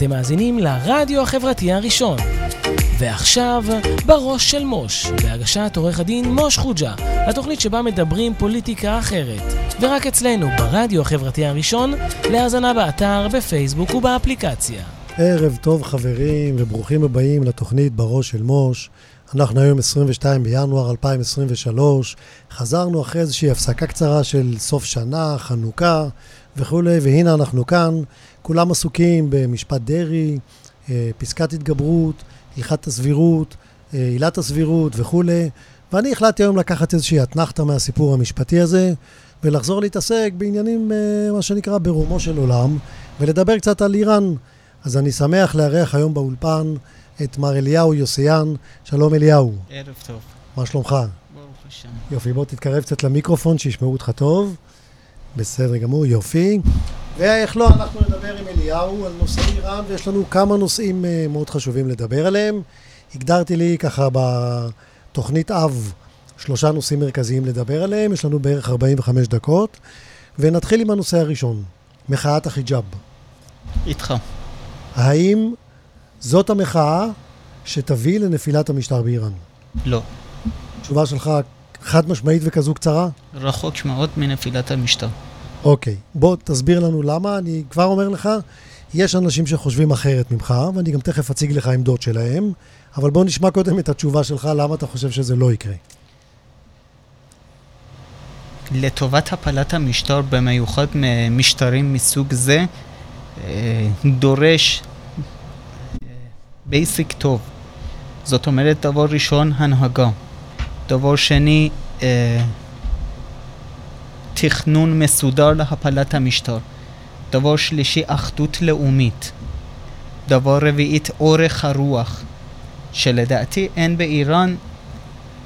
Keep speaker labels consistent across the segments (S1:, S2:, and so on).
S1: אתם מאזינים לרדיו החברתי הראשון. ועכשיו, בראש של מוש, בהגשת עורך הדין מוש חוג'ה, התוכנית שבה מדברים פוליטיקה אחרת. ורק אצלנו, ברדיו החברתי הראשון, להאזנה באתר, בפייסבוק ובאפליקציה.
S2: ערב טוב חברים, וברוכים הבאים לתוכנית בראש של מוש. אנחנו היום 22 בינואר 2023, חזרנו אחרי איזושהי הפסקה קצרה של סוף שנה, חנוכה וכולי, והנה אנחנו כאן, כולם עסוקים במשפט דרעי, אה, פסקת התגברות, הלכת הסבירות, אה, עילת הסבירות וכולי, ואני החלטתי היום לקחת איזושהי אתנחתא מהסיפור המשפטי הזה, ולחזור להתעסק בעניינים, אה, מה שנקרא, ברומו של עולם, ולדבר קצת על איראן. אז אני שמח לארח היום באולפן את מר אליהו יוסיאן. שלום אליהו.
S3: ערב טוב.
S2: מה שלומך?
S3: ברוך השם.
S2: יופי, בוא תתקרב קצת למיקרופון, שישמעו אותך טוב. בסדר גמור, יופי. ואיך לא, אנחנו נדבר עם אליהו על נושא איראן, ויש לנו כמה נושאים אה, מאוד חשובים לדבר עליהם. הגדרתי לי ככה בתוכנית אב שלושה נושאים מרכזיים לדבר עליהם, יש לנו בערך 45 דקות, ונתחיל עם הנושא הראשון, מחאת החיג'אב.
S3: איתך.
S2: האם זאת המחאה שתביא לנפילת המשטר באיראן?
S3: לא.
S2: תשובה שלך חד משמעית וכזו קצרה?
S3: רחוק מאוד מנפילת המשטר.
S2: אוקיי, בוא תסביר לנו למה. אני כבר אומר לך, יש אנשים שחושבים אחרת ממך, ואני גם תכף אציג לך עמדות שלהם, אבל בוא נשמע קודם את התשובה שלך, למה אתה חושב שזה לא יקרה.
S3: לטובת הפלת המשטר, במיוחד ממשטרים מסוג זה, אה, דורש basic טוב. זאת אומרת, דבר ראשון, הנהגה. דבר שני, אה, תכנון מסודר להפלת המשטר. דבר שלישי, אחדות לאומית. דבר רביעית, אורך הרוח, שלדעתי אין באיראן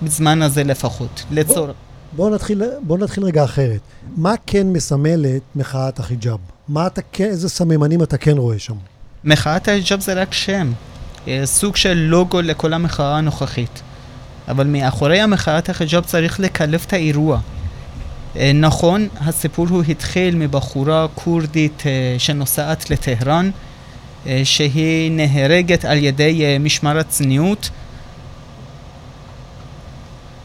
S3: בזמן הזה לפחות. לצור... בוא,
S2: בוא, נתחיל, בוא נתחיל רגע אחרת. מה כן מסמלת מחאת החיג'אב? מה אתה כן, איזה סממנים אתה כן רואה שם?
S3: מחאת החיג'אב זה רק שם. אה, סוג של לוגו לכל המחאה הנוכחית. אבל מאחורי המחאת החיג'אב צריך לקלף את האירוע. אה, נכון, הסיפור הוא התחיל מבחורה כורדית אה, שנוסעת לטהרן, שהיא נהרגת על ידי משמר הצניעות,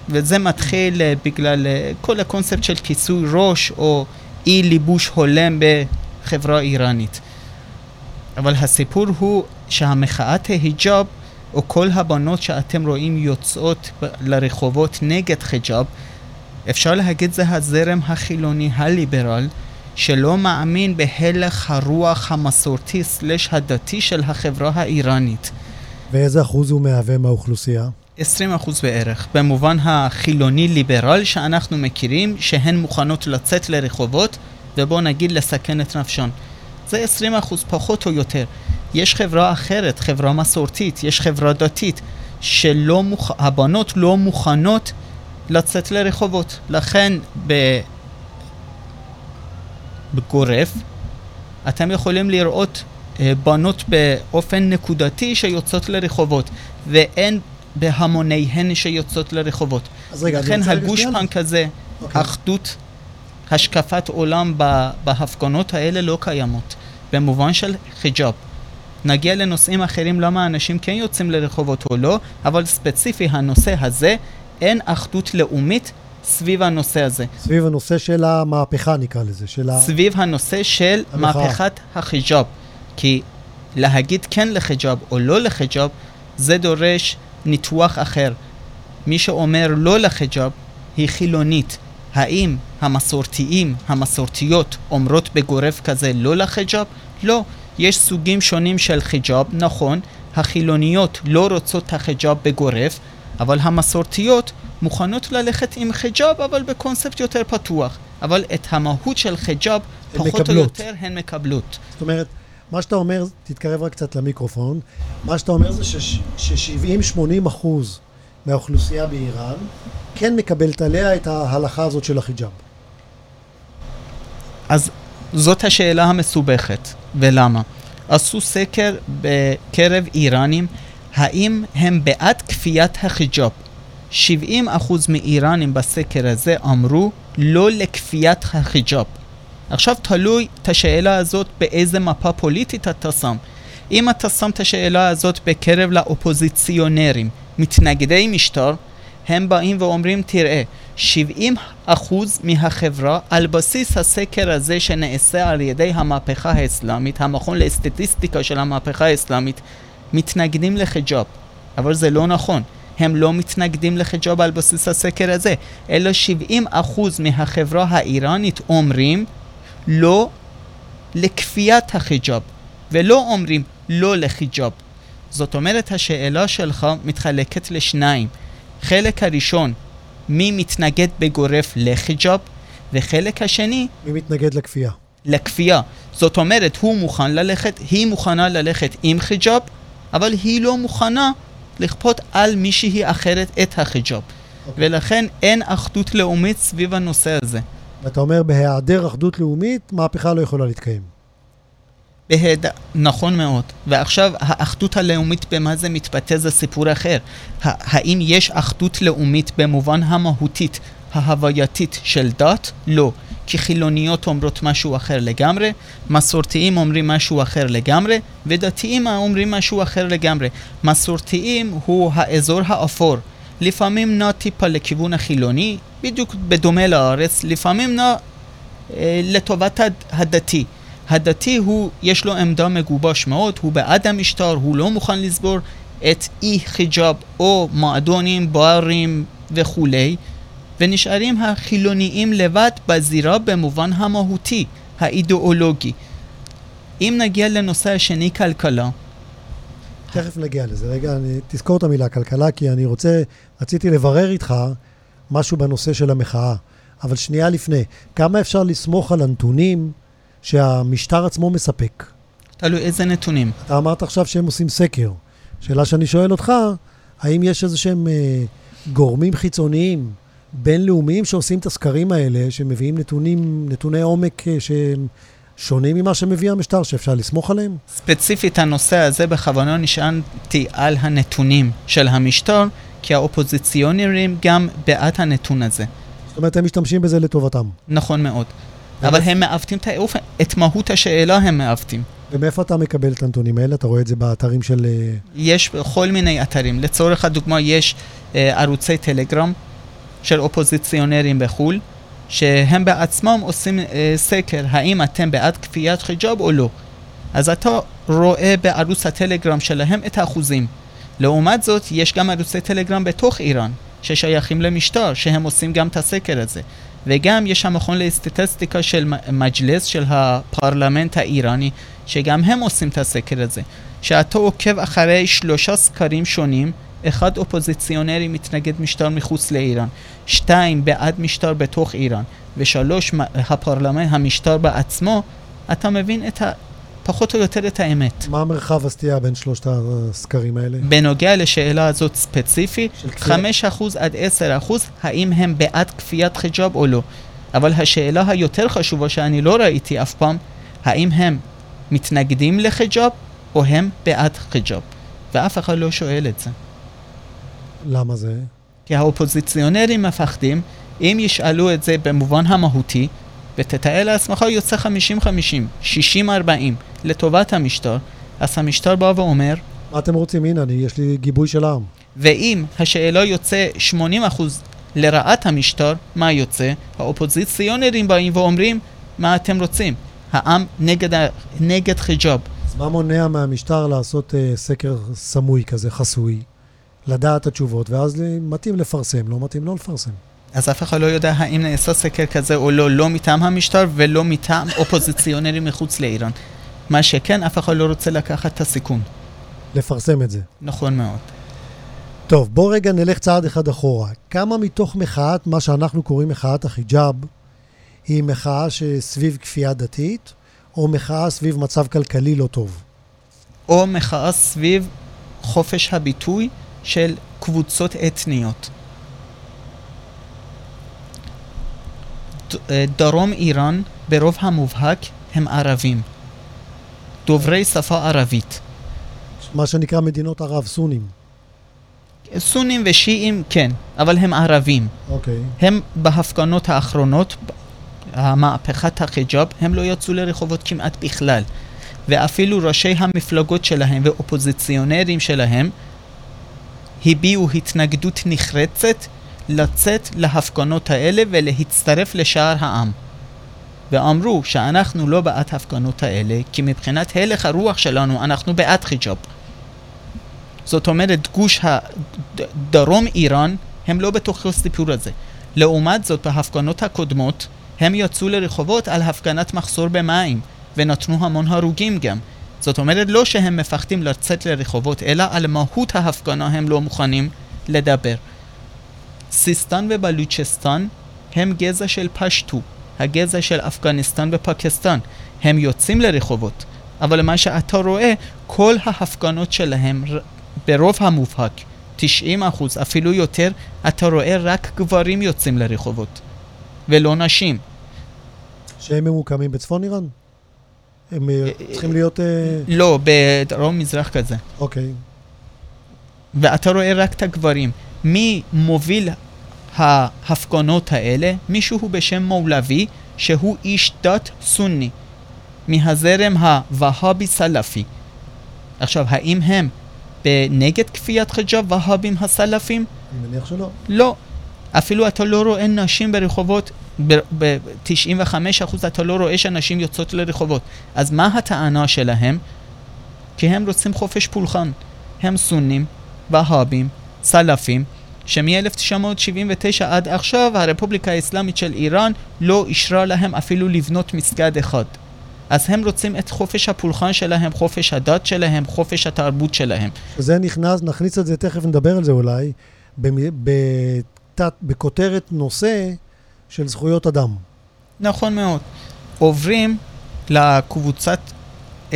S3: וזה מתחיל בגלל כל הקונספט של כיסוי ראש או אי ליבוש הולם בחברה איראנית. אבל הסיפור הוא שהמחאת ההיג'אב, או כל הבנות שאתם רואים יוצאות לרחובות נגד חיג'אב, אפשר להגיד זה הזרם החילוני הליברל, שלא מאמין בהלך הרוח המסורתי סלש הדתי של החברה האיראנית.
S2: ואיזה אחוז הוא מהווה מהאוכלוסייה?
S3: 20 אחוז בערך, במובן החילוני-ליברל שאנחנו מכירים, שהן מוכנות לצאת לרחובות, ובוא נגיד לסכן את נפשן. זה 20 אחוז פחות או יותר. יש חברה אחרת, חברה מסורתית, יש חברה דתית, שהבנות לא מוכנות לצאת לרחובות. לכן. בגורף, אתם יכולים לראות אה, בנות באופן נקודתי שיוצאות לרחובות, ואין בהמוניהן שיוצאות לרחובות. אז רגע, לכן הגושפן כזה, okay. אוקיי. אחדות, השקפת עולם בהפגנות האלה לא קיימות, במובן של חיג'אב. נגיע לנושאים אחרים למה אנשים כן יוצאים לרחובות או לא, אבל ספציפי הנושא הזה, אין אחדות לאומית סביב הנושא הזה.
S2: סביב הנושא של המהפכה נקרא לזה, של
S3: ה... סביב הנושא של המחאה. מהפכת החיג'אב. כי להגיד כן לחיג'אב או לא לחיג'אב, זה דורש ניתוח אחר. מי שאומר לא לחיג'אב היא חילונית. האם המסורתיים, המסורתיות, אומרות בגורף כזה לא לחיג'אב? לא. יש סוגים שונים של חיג'אב, נכון, החילוניות לא רוצות את החיג'אב בגורף, אבל המסורתיות מוכנות ללכת עם חיג'אב, אבל בקונספט יותר פתוח. אבל את המהות של חיג'אב, פחות מקבלות. או יותר, הן מקבלות.
S2: זאת אומרת, מה שאתה אומר, תתקרב רק קצת למיקרופון, מה שאתה אומר זה ש-70-80 אחוז מהאוכלוסייה באיראן כן מקבלת עליה את ההלכה הזאת של החיג'אב.
S3: אז זאת השאלה המסובכת, ולמה? עשו סקר בקרב איראנים, האם הם בעד כפיית החיג'אב. 70% מאיראנים בסקר הזה אמרו לא לכפיית החיג'אב. עכשיו תלוי את השאלה הזאת באיזה מפה פוליטית אתה שם. אם אתה שם את השאלה הזאת בקרב לאופוזיציונרים, מתנגדי משטר, הם באים ואומרים, תראה, 70 אחוז מהחברה, על בסיס הסקר הזה שנעשה על ידי המהפכה האסלאמית, המכון לסטטיסטיקה של המהפכה האסלאמית, מתנגדים לחיג'אב. אבל זה לא נכון. הם לא מתנגדים לחיג'אב על בסיס הסקר הזה, אלא 70 אחוז מהחברה האיראנית אומרים לא לכפיית החיג'אב, ולא אומרים לא לחיג'אב. זאת אומרת, השאלה שלך מתחלקת לשניים. חלק הראשון, מי מתנגד בגורף לחיג'אב, וחלק השני...
S2: מי מתנגד לכפייה?
S3: לכפייה. זאת אומרת, הוא מוכן ללכת, היא מוכנה ללכת עם חיג'אב, אבל היא לא מוכנה לכפות על מישהי אחרת את החיג'אב. Okay. אוקיי. ולכן אין אחדות לאומית סביב הנושא הזה.
S2: ואתה אומר, בהיעדר אחדות לאומית, מהפכה לא יכולה להתקיים.
S3: בהד... נכון מאוד. ועכשיו, האחדות הלאומית במה זה מתבטא זה סיפור אחר. האם יש אחדות לאומית במובן המהותית, ההווייתית של דת? לא. כי חילוניות אומרות משהו אחר לגמרי, מסורתיים אומרים משהו אחר לגמרי, ודתיים אומרים משהו אחר לגמרי. מסורתיים הוא האזור האפור. לפעמים נע טיפה לכיוון החילוני, בדיוק בדומה לארץ, לפעמים נע אה, לטובת הדתי. הדתי הוא, יש לו עמדה מגובש מאוד, הוא בעד המשטר, הוא לא מוכן לסבור את אי חיג'אב או מועדונים, ברים וכולי, ונשארים החילוניים לבד בזירה במובן המהותי, האידיאולוגי. אם נגיע לנושא השני, כלכלה.
S2: תכף נגיע לזה. רגע, אני, תזכור את המילה כלכלה, כי אני רוצה, רציתי לברר איתך משהו בנושא של המחאה. אבל שנייה לפני, כמה אפשר לסמוך על הנתונים שהמשטר עצמו מספק.
S3: תלוי איזה נתונים.
S2: אתה אמרת עכשיו שהם עושים סקר. שאלה שאני שואל אותך, האם יש איזה שהם אה, גורמים חיצוניים, בינלאומיים, שעושים את הסקרים האלה, שמביאים נתונים, נתוני עומק אה, שהם שונים ממה שמביא המשטר, שאפשר לסמוך עליהם?
S3: ספציפית הנושא הזה בכוונה נשענתי על הנתונים של המשטר, כי האופוזיציונרים גם בעד הנתון הזה.
S2: זאת אומרת, הם משתמשים בזה לטובתם.
S3: נכון מאוד. אבל הם מעוותים את האופן, את מהות השאלה הם מעוותים.
S2: ומאיפה אתה מקבל את הנתונים האלה? אתה רואה את זה באתרים של... אה,
S3: יש בכל מיני אתרים. לצורך הדוגמה, יש אה, ערוצי טלגרם של אופוזיציונרים בחו"ל, שהם בעצמם עושים אה, סקר, האם אתם בעד כפיית חיג'אב או לא. אז אתה רואה בערוץ הטלגרם שלהם את האחוזים. לעומת זאת, יש גם ערוצי טלגרם בתוך איראן, ששייכים למשטר, שהם עושים גם את הסקר הזה. וגם יש המכון לסטטיסטיקה של מג'לס, של הפרלמנט האיראני, שגם הם עושים את הסקר הזה. שאתה עוקב אחרי שלושה סקרים שונים, אחד אופוזיציונרי מתנגד משטר מחוץ לאיראן, שתיים בעד משטר בתוך איראן, ושלוש הפרלמנט, המשטר בעצמו, אתה מבין את ה... פחות או יותר את האמת.
S2: מה מרחב הסטייה בין שלושת הסקרים האלה?
S3: בנוגע לשאלה הזאת ספציפית, 5% עד 10% האם הם בעד כפיית חיג'אב או לא. אבל השאלה היותר חשובה שאני לא ראיתי אף פעם, האם הם מתנגדים לחיג'אב או הם בעד חיג'אב. ואף אחד לא שואל את זה.
S2: למה זה?
S3: כי האופוזיציונרים מפחדים, אם ישאלו את זה במובן המהותי, ותתאר לעצמך יוצא 50-50, 60-40 לטובת המשטר, אז המשטר בא ואומר...
S2: מה אתם רוצים? הנה, אני, יש לי גיבוי של העם.
S3: ואם השאלה יוצא 80% לרעת המשטר, מה יוצא? האופוזיציונרים באים ואומרים, מה אתם רוצים? העם נגד, נגד חיג'אב.
S2: אז מה מונע מהמשטר לעשות uh, סקר סמוי כזה, חסוי, לדעת התשובות, ואז מתאים לפרסם, לא מתאים לא לפרסם?
S3: אז אף אחד לא יודע האם נעשה סקר כזה או לא, לא מטעם המשטר ולא מטעם אופוזיציונרים מחוץ לאיראן. מה שכן, אף אחד לא רוצה לקחת את הסיכון.
S2: לפרסם את זה.
S3: נכון מאוד.
S2: טוב, בוא רגע נלך צעד אחד אחורה. כמה מתוך מחאת, מה שאנחנו קוראים מחאת החיג'אב, היא מחאה שסביב כפייה דתית, או מחאה סביב מצב כלכלי לא טוב?
S3: או מחאה סביב חופש הביטוי של קבוצות אתניות. אה, דרום איראן ברוב המובהק הם ערבים, דוברי שפה ערבית.
S2: מה שנקרא מדינות ערב, סונים.
S3: סונים ושיעים כן, אבל הם ערבים.
S2: אוקיי.
S3: Okay. הם בהפגנות האחרונות, המהפכת החיג'אב, הם לא יצאו לרחובות כמעט בכלל. ואפילו ראשי המפלגות שלהם ואופוזיציונרים שלהם הביעו התנגדות נחרצת לצאת להפגנות האלה ולהצטרף לשאר העם. ואמרו שאנחנו לא בעד הפגנות האלה, כי מבחינת הלך הרוח שלנו אנחנו בעד חיג'אב. זאת אומרת, גוש הדרום איראן הם לא בתוך הסיפור הזה. לעומת זאת, בהפגנות הקודמות, הם יצאו לרחובות על הפגנת מחסור במים, ונתנו המון הרוגים גם. זאת אומרת, לא שהם מפחדים לצאת לרחובות, אלא על מהות ההפגנה הם לא מוכנים לדבר. סיסטן ובלוצ'סטן הם גזע של פשטו, הגזע של אפגניסטן ופקיסטן. הם יוצאים לרחובות, אבל מה שאתה רואה, כל ההפגנות שלהם ברוב המובהק, 90 אחוז, אפילו יותר, אתה רואה רק גברים יוצאים לרחובות, ולא נשים.
S2: שהם ממוקמים בצפון איראן? הם אה, צריכים להיות... אה,
S3: לא, בדרום מזרח כזה.
S2: אוקיי.
S3: ואתה רואה רק את הגברים. מי מוביל ההפגנות האלה? מישהו בשם מולבי, שהוא איש דת סוני, מהזרם הווהאבי סלאפי. עכשיו, האם הם בנגד כפיית חיג'אב והאבים הסלאפים?
S2: אני מניח שלא.
S3: לא. אפילו אתה לא רואה נשים ברחובות, ב-95% אתה לא רואה שנשים יוצאות לרחובות. אז מה הטענה שלהם? כי הם רוצים חופש פולחן. הם סונים, והאבים, סלאפים, שמ-1979 עד עכשיו הרפובליקה האסלאמית של איראן לא אישרה להם אפילו לבנות מסגד אחד. אז הם רוצים את חופש הפולחן שלהם, חופש הדת שלהם, חופש התרבות שלהם.
S2: זה נכנס, נכניס את זה, תכף נדבר על זה אולי, בכותרת נושא של זכויות אדם.
S3: נכון מאוד. עוברים לקבוצת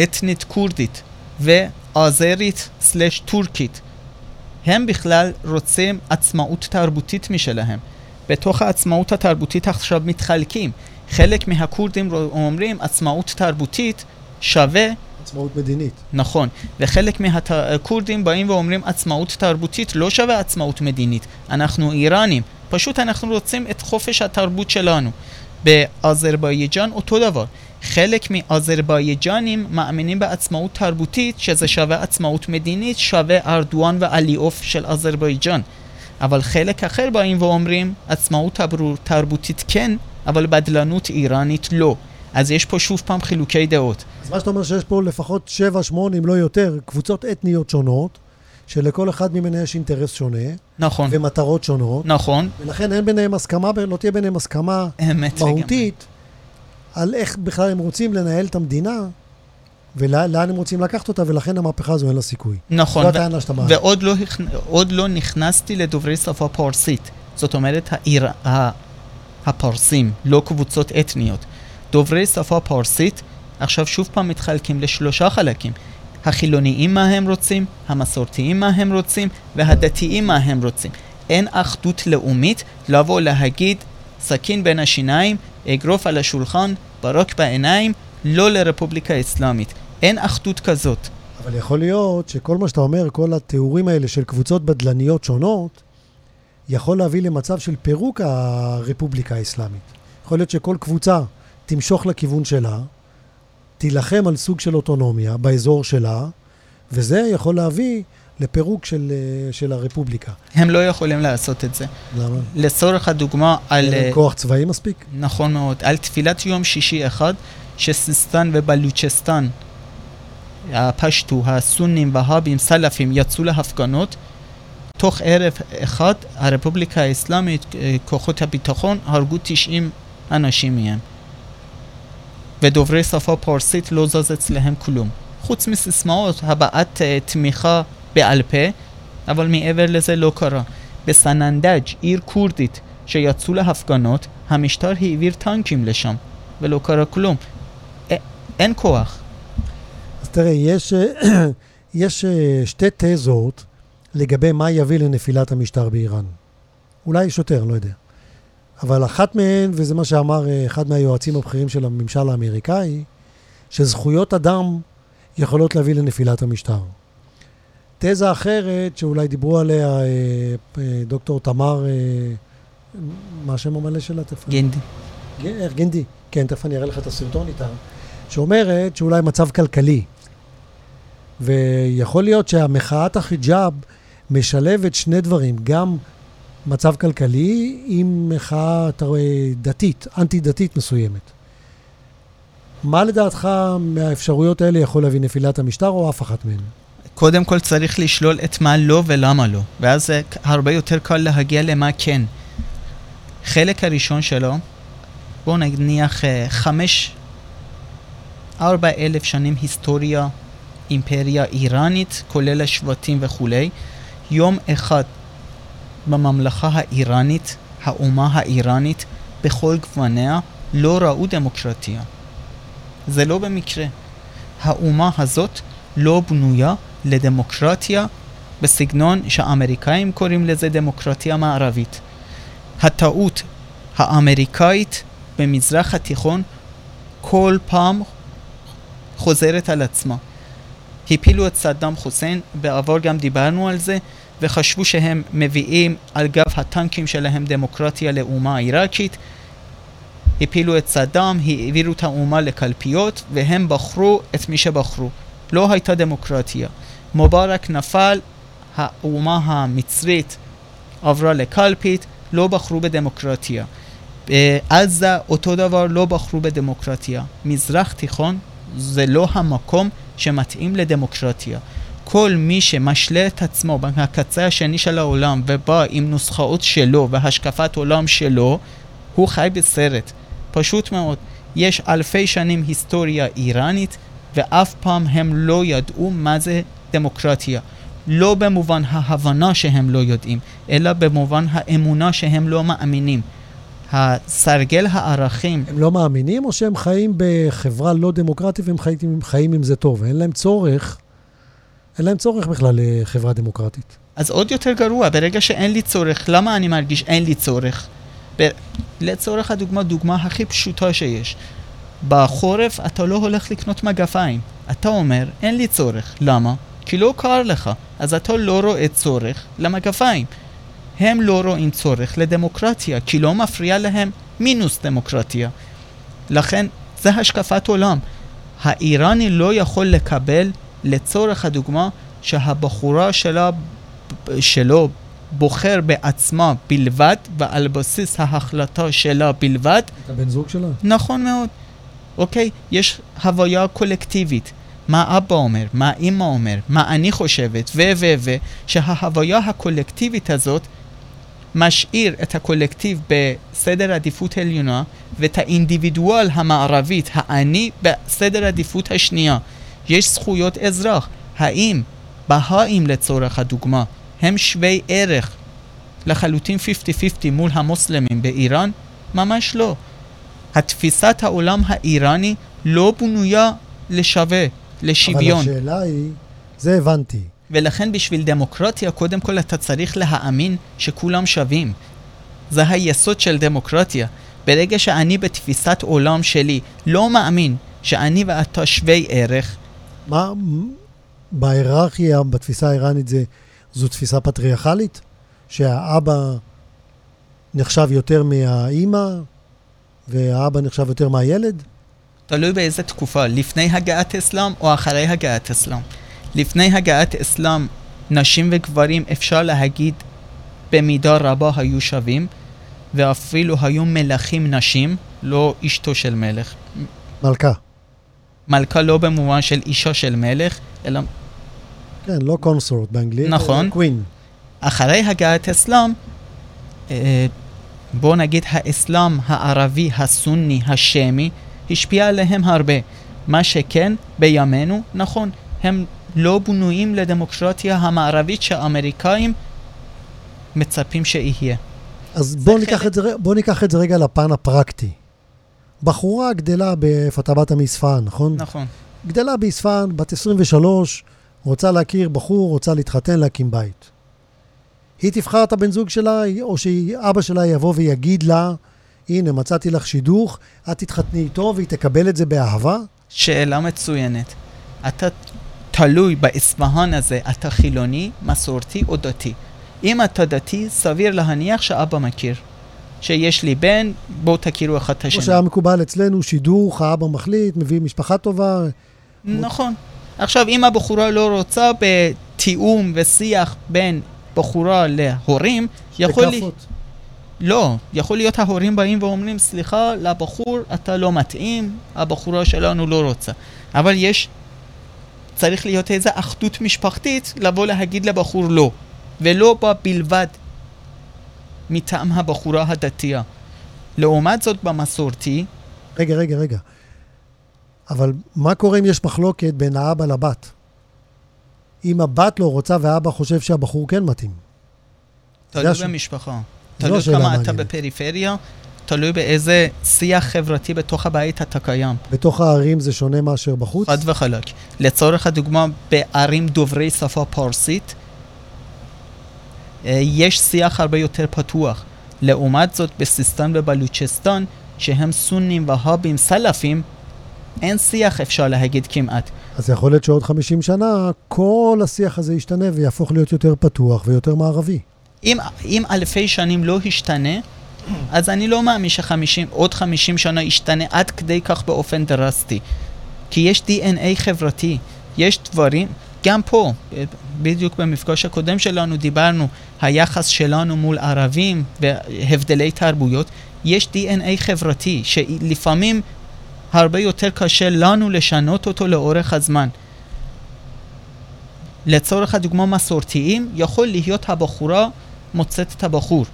S3: אתנית כורדית ועזרית סלש טורקית. הם בכלל רוצים עצמאות תרבותית משלהם. בתוך העצמאות התרבותית עכשיו מתחלקים. חלק מהכורדים אומרים עצמאות תרבותית שווה...
S2: עצמאות מדינית.
S3: נכון. וחלק מהכורדים באים ואומרים עצמאות תרבותית לא שווה עצמאות מדינית. אנחנו איראנים. פשוט אנחנו רוצים את חופש התרבות שלנו. באזרבייג'אן אותו דבר. חלק מאזרבייג'נים מאמינים בעצמאות תרבותית, שזה שווה עצמאות מדינית, שווה ארדואן ועליאוף של אזרבייג'אן. אבל חלק אחר באים ואומרים, עצמאות תרבותית כן, אבל בדלנות איראנית לא. אז יש פה שוב פעם חילוקי דעות.
S2: אז מה שאתה אומר שיש פה לפחות 7, 8, אם לא יותר, קבוצות אתניות שונות, שלכל אחד ממנה יש אינטרס שונה.
S3: נכון.
S2: ומטרות שונות.
S3: נכון.
S2: ולכן אין ביניהם הסכמה, לא תהיה ביניהם הסכמה מהותית על איך בכלל הם רוצים לנהל את המדינה. ולאן הם רוצים לקחת אותה, ולכן המהפכה הזו אין לה סיכוי.
S3: נכון. זו הטענה שאתה מעלה. ועוד לא, לא נכנסתי לדוברי שפה פרסית. זאת אומרת, העיר, הפרסים, לא קבוצות אתניות. דוברי שפה פרסית עכשיו שוב פעם מתחלקים לשלושה חלקים. החילוניים מה הם רוצים, המסורתיים מה הם רוצים, והדתיים מה הם רוצים. אין אחדות לאומית לבוא להגיד סכין בין השיניים, אגרוף על השולחן, ברוק בעיניים, לא לרפובליקה האסלאמית. אין אחדות כזאת.
S2: אבל יכול להיות שכל מה שאתה אומר, כל התיאורים האלה של קבוצות בדלניות שונות, יכול להביא למצב של פירוק הרפובליקה האסלאמית. יכול להיות שכל קבוצה תמשוך לכיוון שלה, תילחם על סוג של אוטונומיה באזור שלה, וזה יכול להביא לפירוק של, של הרפובליקה.
S3: הם לא יכולים לעשות את זה.
S2: למה?
S3: לצורך הדוגמה על... אין
S2: להם כוח צבאי מספיק?
S3: נכון מאוד. על תפילת יום שישי אחד, שסיסטן ובלוצ'סטן, הפשטו, הסונים וההאבים, סלאפים, יצאו להפגנות. תוך ערב אחד, הרפובליקה האסלאמית, אה, כוחות הביטחון, הרגו 90 אנשים מהם. ודוברי שפה פרסית לא זז אצלהם כלום. חוץ מסיסמאות, הבעת uh, תמיכה בעל פה, אבל מעבר לזה לא קרה. בסננדג', עיר כורדית, שיצאו להפגנות, המשטר העביר טנקים לשם, ולא קרה כלום. א- אין כוח.
S2: אז תראה, יש, אה, יש שתי תזות לגבי מה יביא לנפילת המשטר באיראן. אולי יש יותר, לא יודע. אבל אחת מהן, וזה מה שאמר אה, אחד מהיועצים הבכירים של הממשל האמריקאי, שזכויות אדם יכולות להביא לנפילת המשטר. תזה אחרת, שאולי דיברו עליה אה, אה, דוקטור תמר, מה השם המלא שלה?
S3: גינדי.
S2: גינדי, כן, תכף אני אראה לך את הסרטון איתה. שאומרת שאולי מצב כלכלי. ויכול להיות שהמחאת החיג'אב משלבת שני דברים, גם מצב כלכלי עם מחאה דתית, אנטי-דתית מסוימת. מה לדעתך מהאפשרויות האלה יכול להביא נפילת המשטר או אף אחת מהן?
S3: קודם כל צריך לשלול את מה לא ולמה לא, ואז הרבה יותר קל להגיע למה כן. חלק הראשון שלו, בואו נניח אה, חמש, ארבע אלף שנים היסטוריה, אימפריה איראנית, כולל השבטים וכולי. יום אחד בממלכה האיראנית, האומה האיראנית, בכל גווניה, לא ראו דמוקרטיה. זה לא במקרה. האומה הזאת לא בנויה לדמוקרטיה בסגנון שהאמריקאים קוראים לזה דמוקרטיה מערבית. הטעות האמריקאית במזרח התיכון כל פעם חוזרת על עצמה. הפילו את סדאם חוסיין, בעבר גם דיברנו על זה, וחשבו שהם מביאים על גב הטנקים שלהם דמוקרטיה לאומה העיראקית. הפילו את סדאם, העבירו את האומה לקלפיות, והם בחרו את מי שבחרו. לא הייתה דמוקרטיה. מובארק נפל, האומה המצרית עברה לקלפית, לא בחרו בדמוקרטיה. בעזה אותו דבר לא בחרו בדמוקרטיה. מזרח תיכון זה לא המקום שמתאים לדמוקרטיה. כל מי שמשלה את עצמו בקצה השני של העולם ובא עם נוסחאות שלו והשקפת עולם שלו, הוא חי בסרט. פשוט מאוד. יש אלפי שנים היסטוריה איראנית ואף פעם הם לא ידעו מה זה דמוקרטיה. לא במובן ההבנה שהם לא יודעים, אלא במובן האמונה שהם לא מאמינים. הסרגל הערכים...
S2: הם לא מאמינים או שהם חיים בחברה לא דמוקרטית והם חיים, חיים עם זה טוב? אין להם צורך, אין להם צורך בכלל לחברה דמוקרטית.
S3: אז עוד יותר גרוע, ברגע שאין לי צורך, למה אני מרגיש אין לי צורך? ב... לצורך הדוגמה, דוגמה הכי פשוטה שיש. בחורף אתה לא הולך לקנות מגפיים. אתה אומר, אין לי צורך. למה? כי לא קר לך. אז אתה לא רואה צורך למגפיים. הם לא רואים צורך לדמוקרטיה, כי לא מפריע להם מינוס דמוקרטיה. לכן, זה השקפת עולם. האיראני לא יכול לקבל, לצורך הדוגמה, שהבחורה שלה, שלו בוחר בעצמה בלבד, ועל בסיס ההחלטה שלה בלבד.
S2: את הבן זוג שלה?
S3: נכון מאוד. אוקיי? יש הוויה קולקטיבית. מה אבא אומר, מה אימא אומר, מה אני חושבת, ו ו ו, שההוויה הקולקטיבית הזאת משאיר את הקולקטיב בסדר עדיפות עליונה ואת האינדיבידואל המערבית, האני, בסדר עדיפות השנייה. יש זכויות אזרח. האם בהאים לצורך הדוגמה הם שווי ערך לחלוטין 50-50 מול המוסלמים באיראן? ממש לא. התפיסת העולם האיראני לא בנויה לשווה, לשוויון.
S2: אבל השאלה היא, זה הבנתי.
S3: ולכן בשביל דמוקרטיה, קודם כל אתה צריך להאמין שכולם שווים. זה היסוד של דמוקרטיה. ברגע שאני בתפיסת עולם שלי לא מאמין שאני ואתה שווי ערך...
S2: מה, בהיררכיה, בתפיסה האיראנית זה, זו תפיסה פטריארכלית? שהאבא נחשב יותר מהאימא והאבא נחשב יותר מהילד?
S3: תלוי באיזה תקופה, לפני הגעת אסלאם או אחרי הגעת אסלאם. לפני הגעת אסלאם, נשים וגברים אפשר להגיד במידה רבה היו שווים, ואפילו היו מלכים נשים, לא אשתו של מלך.
S2: מלכה.
S3: מלכה לא במובן של אישה של מלך, אלא...
S2: כן, לא קונסורט באנגלית,
S3: נכון.
S2: קווין.
S3: אחרי הגעת אסלאם, אה, בוא נגיד האסלאם הערבי, הסוני, השמי, השפיע עליהם הרבה. מה שכן, בימינו, נכון, הם לא בנויים לדמוקרטיה המערבית שהאמריקאים מצפים שיהיה.
S2: אז בואו ניקח, בוא ניקח את זה רגע לפן הפרקטי. בחורה גדלה, איפה אתה באת מאספהאן, נכון?
S3: נכון.
S2: גדלה באספהאן, בת 23, רוצה להכיר בחור, רוצה להתחתן, להקים בית. היא תבחר את הבן זוג שלה, או שאבא שלה יבוא ויגיד לה, הנה, מצאתי לך שידוך, את תתחתני איתו והיא תקבל את זה באהבה?
S3: שאלה מצוינת. אתה תלוי באספהאן הזה, אתה חילוני, מסורתי או דתי. אם אתה דתי, סביר להניח שאבא מכיר. שיש לי בן, בואו תכירו אחד את השני.
S2: כמו שהיה מקובל אצלנו, שידוך, האבא מחליט, מביא משפחה טובה.
S3: נכון. עכשיו, אם הבחורה לא רוצה בתיאום ושיח בין בחורה להורים, יכול לי... לא, יכול להיות ההורים באים ואומרים, סליחה, לבחור אתה לא מתאים, הבחורה שלנו לא רוצה. אבל יש, צריך להיות איזו אחדות משפחתית לבוא להגיד לבחור לא, ולא בא בלבד מטעם הבחורה הדתייה. לעומת זאת במסורתי...
S2: רגע, רגע, רגע. אבל מה קורה אם יש מחלוקת בין האבא לבת? אם הבת לא רוצה והאבא חושב שהבחור כן מתאים.
S3: תלוי במשפחה. תלוי כמה אתה בפריפריה, תלוי באיזה שיח חברתי בתוך הבית אתה קיים.
S2: בתוך הערים זה שונה מאשר בחוץ?
S3: חד וחלק. לצורך הדוגמה, בערים דוברי שפה פרסית, יש שיח הרבה יותר פתוח. לעומת זאת, בסיסטן ובלוצ'סטן, שהם סונים והאבים סלאפים, אין שיח אפשר להגיד כמעט.
S2: אז יכול להיות שעוד 50 שנה כל השיח הזה ישתנה ויהפוך להיות יותר פתוח ויותר מערבי.
S3: אם, אם אלפי שנים לא השתנה, אז אני לא מאמין שעוד 50 שנה ישתנה עד כדי כך באופן דרסטי. כי יש DNA חברתי, יש דברים, גם פה, בדיוק במפגש הקודם שלנו דיברנו, היחס שלנו מול ערבים והבדלי תרבויות, יש DNA חברתי, שלפעמים הרבה יותר קשה לנו לשנות אותו לאורך הזמן. לצורך הדוגמה מסורתיים, יכול להיות הבחורה מוצאת את הבחור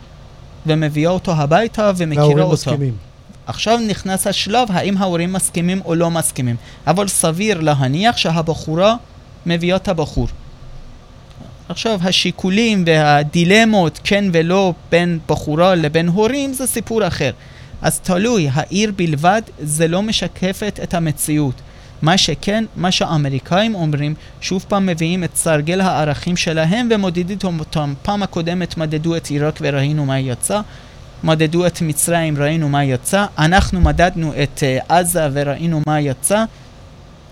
S3: ומביאה אותו הביתה ומכירה אותו. מסכימים. עכשיו נכנס השלב האם ההורים מסכימים או לא מסכימים, אבל סביר להניח שהבחורה מביאה את הבחור. עכשיו השיקולים והדילמות כן ולא בין בחורה לבין הורים זה סיפור אחר. אז תלוי, העיר בלבד זה לא משקפת את המציאות. מה שכן, מה שהאמריקאים אומרים, שוב פעם מביאים את סרגל הערכים שלהם ומודדים אותם. פעם הקודמת מדדו את עיראק וראינו מה יצא, מדדו את מצרים, ראינו מה יצא, אנחנו מדדנו את uh, עזה וראינו מה יצא.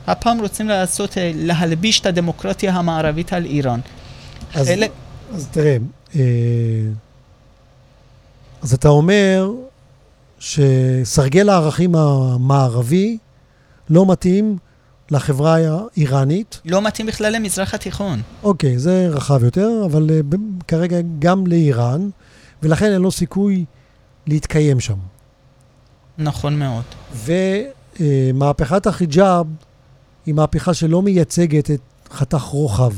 S3: הפעם רוצים לעשות, uh, להלביש את הדמוקרטיה המערבית על איראן.
S2: אז, חלק... אז תראה, אה, אז אתה אומר שסרגל הערכים המערבי לא מתאים לחברה האיראנית.
S3: לא מתאים בכלל למזרח התיכון.
S2: אוקיי, זה רחב יותר, אבל uh, כרגע גם לאיראן, ולכן אין לו סיכוי להתקיים שם.
S3: נכון מאוד.
S2: ומהפכת uh, החיג'אב היא מהפכה שלא מייצגת את חתך רוחב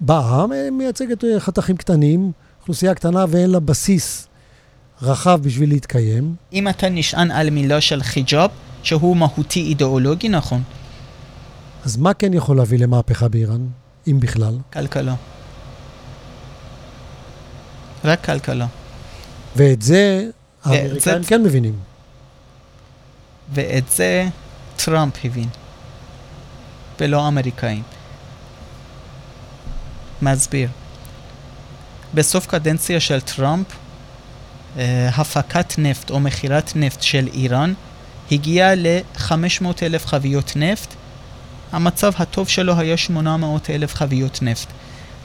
S2: בעם, היא מייצגת uh, חתכים קטנים, אוכלוסייה קטנה ואין לה בסיס רחב בשביל להתקיים.
S3: אם אתה נשען על מילה של חיג'אב, שהוא מהותי אידיאולוגי, נכון.
S2: אז מה כן יכול להביא למהפכה באיראן, אם בכלל?
S3: כלכלה. רק כלכלה.
S2: ואת זה האמריקאים כן מבינים.
S3: ואת זה טראמפ הבין, ולא האמריקאים. מסביר. בסוף קדנציה של טראמפ, אה, הפקת נפט או מכירת נפט של איראן הגיע ל-500 אלף חביות נפט, המצב הטוב שלו היה 800 אלף חביות נפט.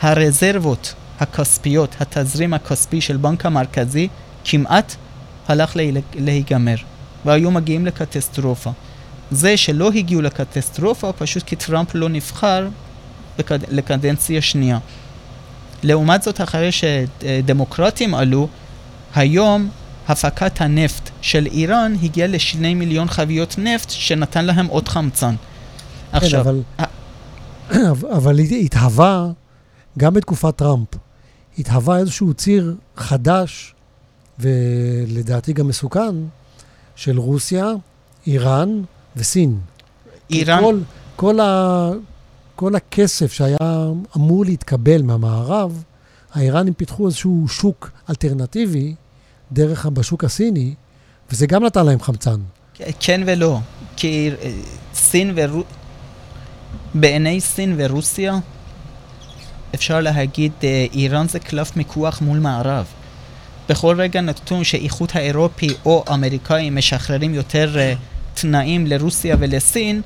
S3: הרזרבות הכספיות, התזרים הכספי של בנק המרכזי, כמעט הלך להיגמר, והיו מגיעים לקטסטרופה. זה שלא הגיעו לקטסטרופה, פשוט כי טראמפ לא נבחר בקד... לקדנציה שנייה. לעומת זאת, אחרי שדמוקרטים עלו, היום הפקת הנפט של איראן הגיעה לשני מיליון חביות נפט שנתן להם עוד חמצן.
S2: כן, עכשיו... אבל, אבל התהווה, גם בתקופת טראמפ, התהווה איזשהו ציר חדש, ולדעתי גם מסוכן, של רוסיה, איראן וסין.
S3: איראן...
S2: כל, כל, ה, כל הכסף שהיה אמור להתקבל מהמערב, האיראנים פיתחו איזשהו שוק אלטרנטיבי דרך בשוק הסיני, וזה גם נתן להם חמצן.
S3: כן ולא, כי אה, סין ורו... בעיני סין ורוסיה, אפשר להגיד, אה, איראן זה קלף מיקוח מול מערב. בכל רגע נתון שאיחוד האירופי או האמריקאים משחררים יותר uh, תנאים לרוסיה ולסין,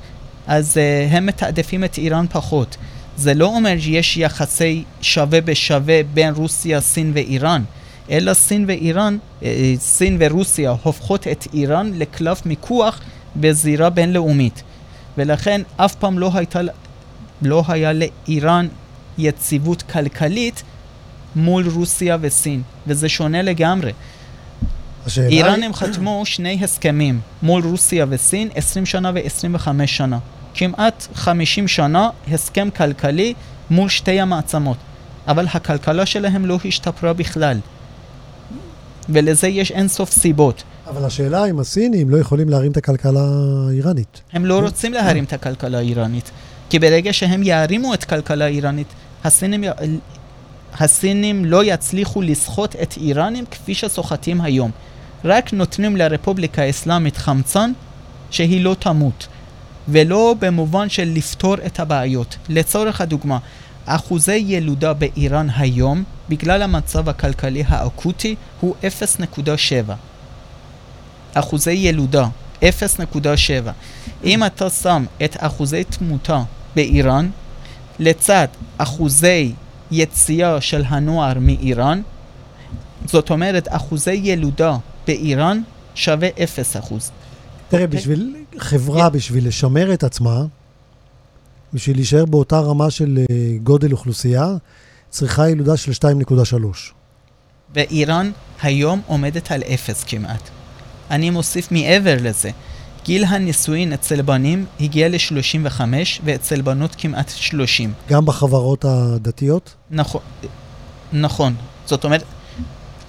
S3: אז uh, הם מתעדפים את איראן פחות. זה לא אומר שיש יחסי שווה בשווה בין רוסיה, סין ואיראן. אלא סין ואיראן, אה, סין ורוסיה הופכות את איראן לקלף מיקוח בזירה בינלאומית. ולכן אף פעם לא, הייתה, לא היה לאיראן יציבות כלכלית מול רוסיה וסין, וזה שונה לגמרי. איראנים חתמו שני הסכמים מול רוסיה וסין 20 שנה ו-25 שנה. כמעט 50 שנה הסכם כלכלי מול שתי המעצמות. אבל הכלכלה שלהם לא השתפרה בכלל. ולזה יש אינסוף סיבות.
S2: אבל השאלה אם הסינים לא יכולים להרים את הכלכלה האיראנית.
S3: הם לא רוצים להרים את הכלכלה האיראנית. כי ברגע שהם יערימו את הכלכלה האיראנית, הסינים, הסינים לא יצליחו לסחוט את איראנים כפי שסוחטים היום. רק נותנים לרפובליקה האסלאמית חמצן שהיא לא תמות. ולא במובן של לפתור את הבעיות. לצורך הדוגמה, אחוזי ילודה באיראן היום, בגלל המצב הכלכלי האקוטי, הוא 0.7. אחוזי ילודה, 0.7. אם אתה שם את אחוזי תמותה באיראן, לצד אחוזי יציאה של הנוער מאיראן, זאת אומרת אחוזי ילודה באיראן שווה 0 אחוז.
S2: תראה, okay. בשביל חברה, yeah. בשביל לשמר את עצמה, בשביל להישאר באותה רמה של אה, גודל אוכלוסייה, צריכה ילודה של 2.3.
S3: ואיראן היום עומדת על 0 כמעט. אני מוסיף מעבר לזה, גיל הנישואין אצל בנים הגיע ל-35 ואצל בנות כמעט 30.
S2: גם בחברות הדתיות?
S3: נכון, נכון. זאת אומרת,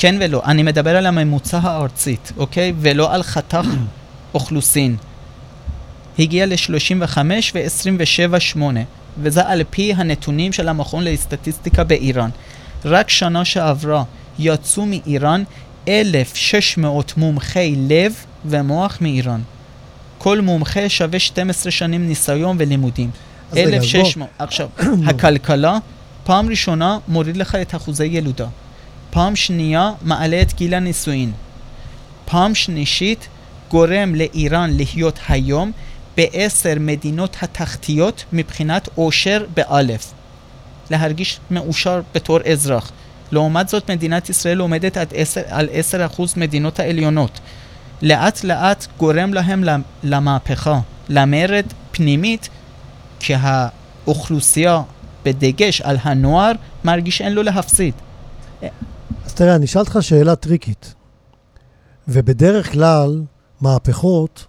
S3: כן ולא. אני מדבר על הממוצע הארצית, אוקיי? ולא על חתך אוכלוסין. הגיע ל-35 ו-27.8, וזה על פי הנתונים של המכון לסטטיסטיקה באיראן. רק שנה שעברה יצאו מאיראן 1,600 מומחי לב ומוח מאיראן. כל מומחה שווה 12 שנים ניסיון ולימודים. 1,600. עכשיו, הכלכלה, פעם ראשונה מוריד לך את אחוזי ילודה. פעם שנייה מעלה את גיל הנישואין. פעם שלישית גורם לאיראן להיות היום בעשר מדינות התחתיות מבחינת עושר באלף. להרגיש מאושר בתור אזרח. לעומת זאת מדינת ישראל עומדת עד 10, על 10% מדינות העליונות. לאט לאט גורם להם למהפכה, למרד פנימית, שהאוכלוסייה בדגש על הנוער מרגיש אין לו להפסיד.
S2: אז תראה, אני אשאל אותך שאלה טריקית. ובדרך כלל, מהפכות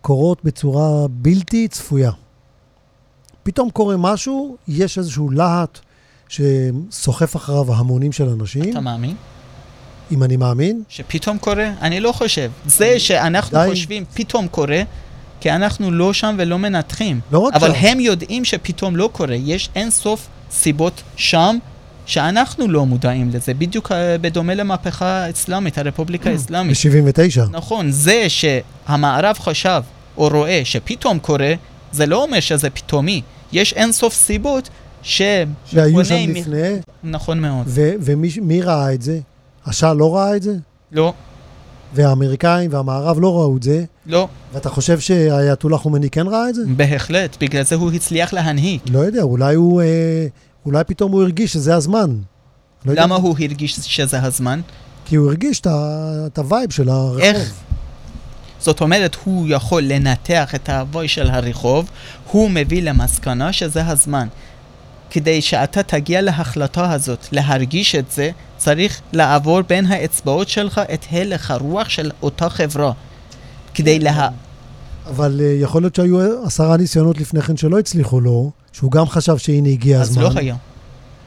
S2: קורות בצורה בלתי צפויה. פתאום קורה משהו, יש איזשהו להט שסוחף אחריו המונים של אנשים.
S3: אתה מאמין?
S2: אם אני מאמין?
S3: שפתאום קורה? אני לא חושב. זה שאנחנו די... חושבים פתאום קורה, כי אנחנו לא שם ולא מנתחים.
S2: לא רק
S3: אבל
S2: שם.
S3: הם יודעים שפתאום לא קורה. יש אין סוף סיבות שם שאנחנו לא מודעים לזה, בדיוק אה, בדומה למהפכה האסלאמית, הרפובליקה האסלאמית.
S2: ב-79.
S3: נכון, זה שהמערב חשב או רואה שפתאום קורה, זה לא אומר שזה פתאומי. יש אין סוף סיבות ש...
S2: שהיו שם מ... לפני.
S3: נכון מאוד.
S2: ומי ראה את זה? השאה לא ראה את זה?
S3: לא.
S2: והאמריקאים והמערב לא ראו את זה?
S3: לא.
S2: ואתה חושב שהאייתולה חומני כן ראה את זה?
S3: בהחלט, בגלל זה הוא הצליח להנהיג.
S2: לא יודע, אולי הוא... אה, אולי פתאום הוא הרגיש שזה הזמן.
S3: לא למה יודע. הוא הרגיש שזה הזמן?
S2: כי הוא הרגיש את ה vibe של הרחוב. איך?
S3: זאת אומרת, הוא יכול לנתח את ה vibe של הרחוב, הוא מביא למסקנה שזה הזמן. כדי שאתה תגיע להחלטה הזאת, להרגיש את זה, צריך לעבור בין האצבעות שלך את הלך הרוח של אותה חברה. כדי לה...
S2: אבל uh, יכול להיות שהיו עשרה ניסיונות לפני כן שלא הצליחו לו, שהוא גם חשב שהנה הגיע
S3: אז
S2: הזמן.
S3: אז לא היה.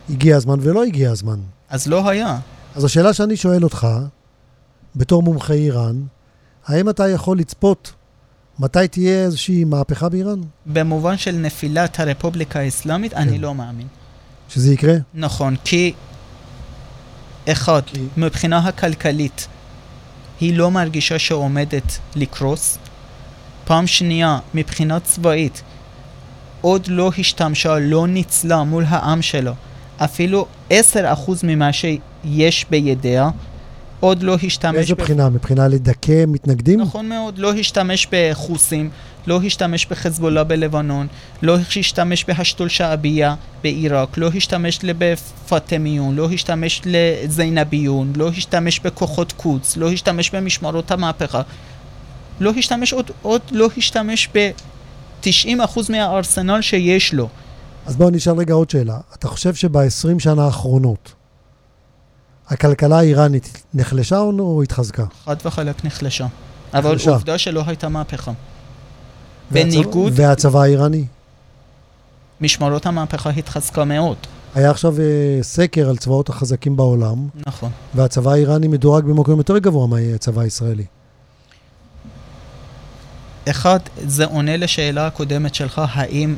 S2: הגיע הזמן ולא הגיע הזמן.
S3: אז לא היה.
S2: אז השאלה שאני שואל אותך, בתור מומחה איראן, האם אתה יכול לצפות מתי תהיה איזושהי מהפכה באיראן?
S3: במובן של נפילת הרפובליקה האסלאמית, כן. אני לא מאמין.
S2: שזה יקרה?
S3: נכון, כי... אחד, כי... מבחינה הכלכלית, היא לא מרגישה שעומדת לקרוס. פעם שנייה, מבחינה צבאית, עוד לא השתמשה, לא ניצלה מול העם שלו אפילו 10% ממה שיש בידיה, עוד לא השתמש...
S2: באיזה בחינה? מבחינה לדכא מתנגדים?
S3: נכון מאוד, לא השתמש בחוסים, לא השתמש בחזבאללה בלבנון, לא השתמש בהשתול שעבייה בעיראק, לא השתמש בפאטמיון, לא השתמש לזיינביון, לא השתמש בכוחות קודס, לא השתמש במשמרות המהפכה, לא השתמש עוד, עוד לא השתמש ב-90% מהארסנל שיש לו.
S2: אז בואו נשאל רגע עוד שאלה. אתה חושב שב-20 שנה האחרונות הכלכלה האיראנית נחלשה או התחזקה?
S3: חד וחלק נחלשה. אבל נחלשה. עובדה שלא הייתה מהפכה.
S2: והצבא, בניגוד... והצבא האיראני?
S3: משמרות המהפכה התחזקה מאוד.
S2: היה עכשיו uh, סקר על צבאות החזקים בעולם.
S3: נכון.
S2: והצבא האיראני מדורג במקום יותר גבוה מהצבא הישראלי.
S3: אחד, זה עונה לשאלה הקודמת שלך, האם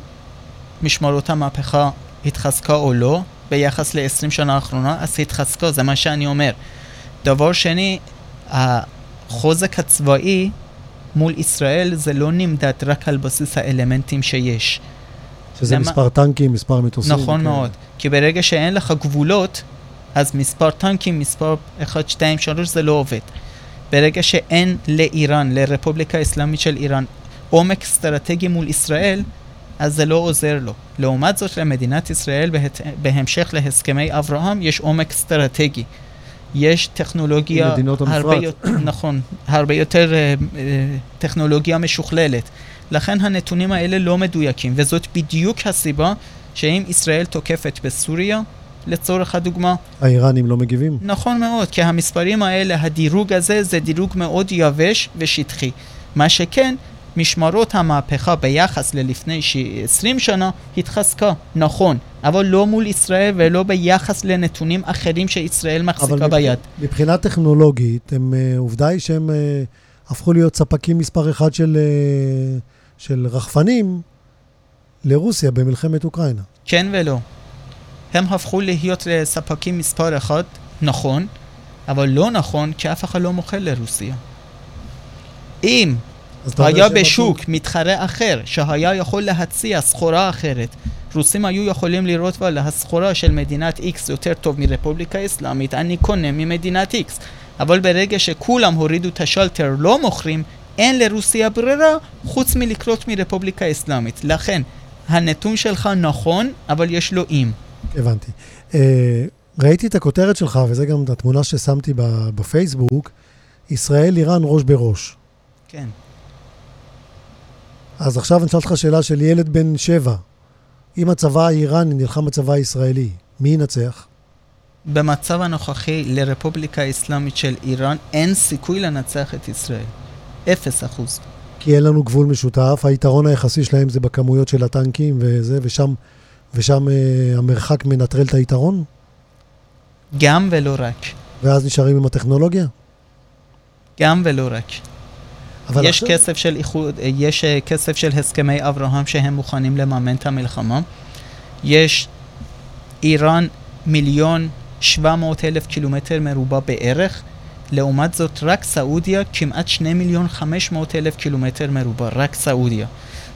S3: משמרות המהפכה התחזקה או לא, ביחס ל-20 שנה האחרונה, אז התחזקה, זה מה שאני אומר. דבר שני, החוזק הצבאי מול ישראל זה לא נמדד רק על בסיס האלמנטים שיש.
S2: שזה למה... מספר טנקים, מספר מטוסים.
S3: נכון כן. מאוד, כי ברגע שאין לך גבולות, אז מספר טנקים, מספר 1, 2, 3 זה לא עובד. ברגע שאין לאיראן, לרפובליקה האסלאמית של איראן, עומק אסטרטגי מול ישראל, אז זה לא עוזר לו. לעומת זאת, למדינת ישראל, בהת... בהמשך להסכמי אברהם, יש עומק אסטרטגי. יש טכנולוגיה הרבה יותר, נכון, הרבה יותר uh, uh, טכנולוגיה משוכללת. לכן הנתונים האלה לא מדויקים, וזאת בדיוק הסיבה שאם ישראל תוקפת בסוריה, לצורך הדוגמה...
S2: האיראנים לא מגיבים?
S3: נכון מאוד, כי המספרים האלה, הדירוג הזה זה דירוג מאוד יבש ושטחי. מה שכן, משמרות המהפכה ביחס ללפני 20 שנה התחזקה, נכון, אבל לא מול ישראל ולא ביחס לנתונים אחרים שישראל מחזיקה אבל ביד.
S2: אבל מבחינה טכנולוגית, הם, אה, עובדה היא שהם אה, הפכו להיות ספקים מספר אחד של, אה, של רחפנים לרוסיה במלחמת אוקראינה.
S3: כן ולא. הם הפכו להיות ספקים מספר אחד, נכון, אבל לא נכון כי אף אחד לא מוכר לרוסיה. אם היה בשוק מצאו... מתחרה אחר שהיה יכול להציע סחורה אחרת. רוסים היו יכולים לראות וואלה, הסחורה של מדינת X יותר טוב מרפובליקה אסלאמית, אני קונה ממדינת X. אבל ברגע שכולם הורידו את השלטר לא מוכרים, אין לרוסיה ברירה חוץ מלקרות מרפובליקה אסלאמית. לכן, הנתון שלך נכון, אבל יש לו אם.
S2: הבנתי. Uh, ראיתי את הכותרת שלך, וזה גם התמונה ששמתי בפייסבוק, ישראל-איראן ראש בראש.
S3: כן.
S2: אז עכשיו אני אשאל אותך שאלה של ילד בן שבע. אם הצבא האיראני נלחם בצבא הישראלי, מי ינצח?
S3: במצב הנוכחי לרפובליקה האסלאמית של איראן אין סיכוי לנצח את ישראל. אפס אחוז.
S2: כי אין לנו גבול משותף, היתרון היחסי שלהם זה בכמויות של הטנקים וזה, ושם, ושם אה, המרחק מנטרל את היתרון?
S3: גם ולא רק.
S2: ואז נשארים עם הטכנולוגיה?
S3: גם ולא רק. אבל יש עכשיו... כסף של איחוד, יש אה, כסף של הסכמי אברהם שהם מוכנים לממן את המלחמה. יש איראן מיליון 700 אלף קילומטר מרובע בערך. לעומת זאת, רק סעודיה כמעט 2 מיליון 500 אלף קילומטר מרובע, רק סעודיה.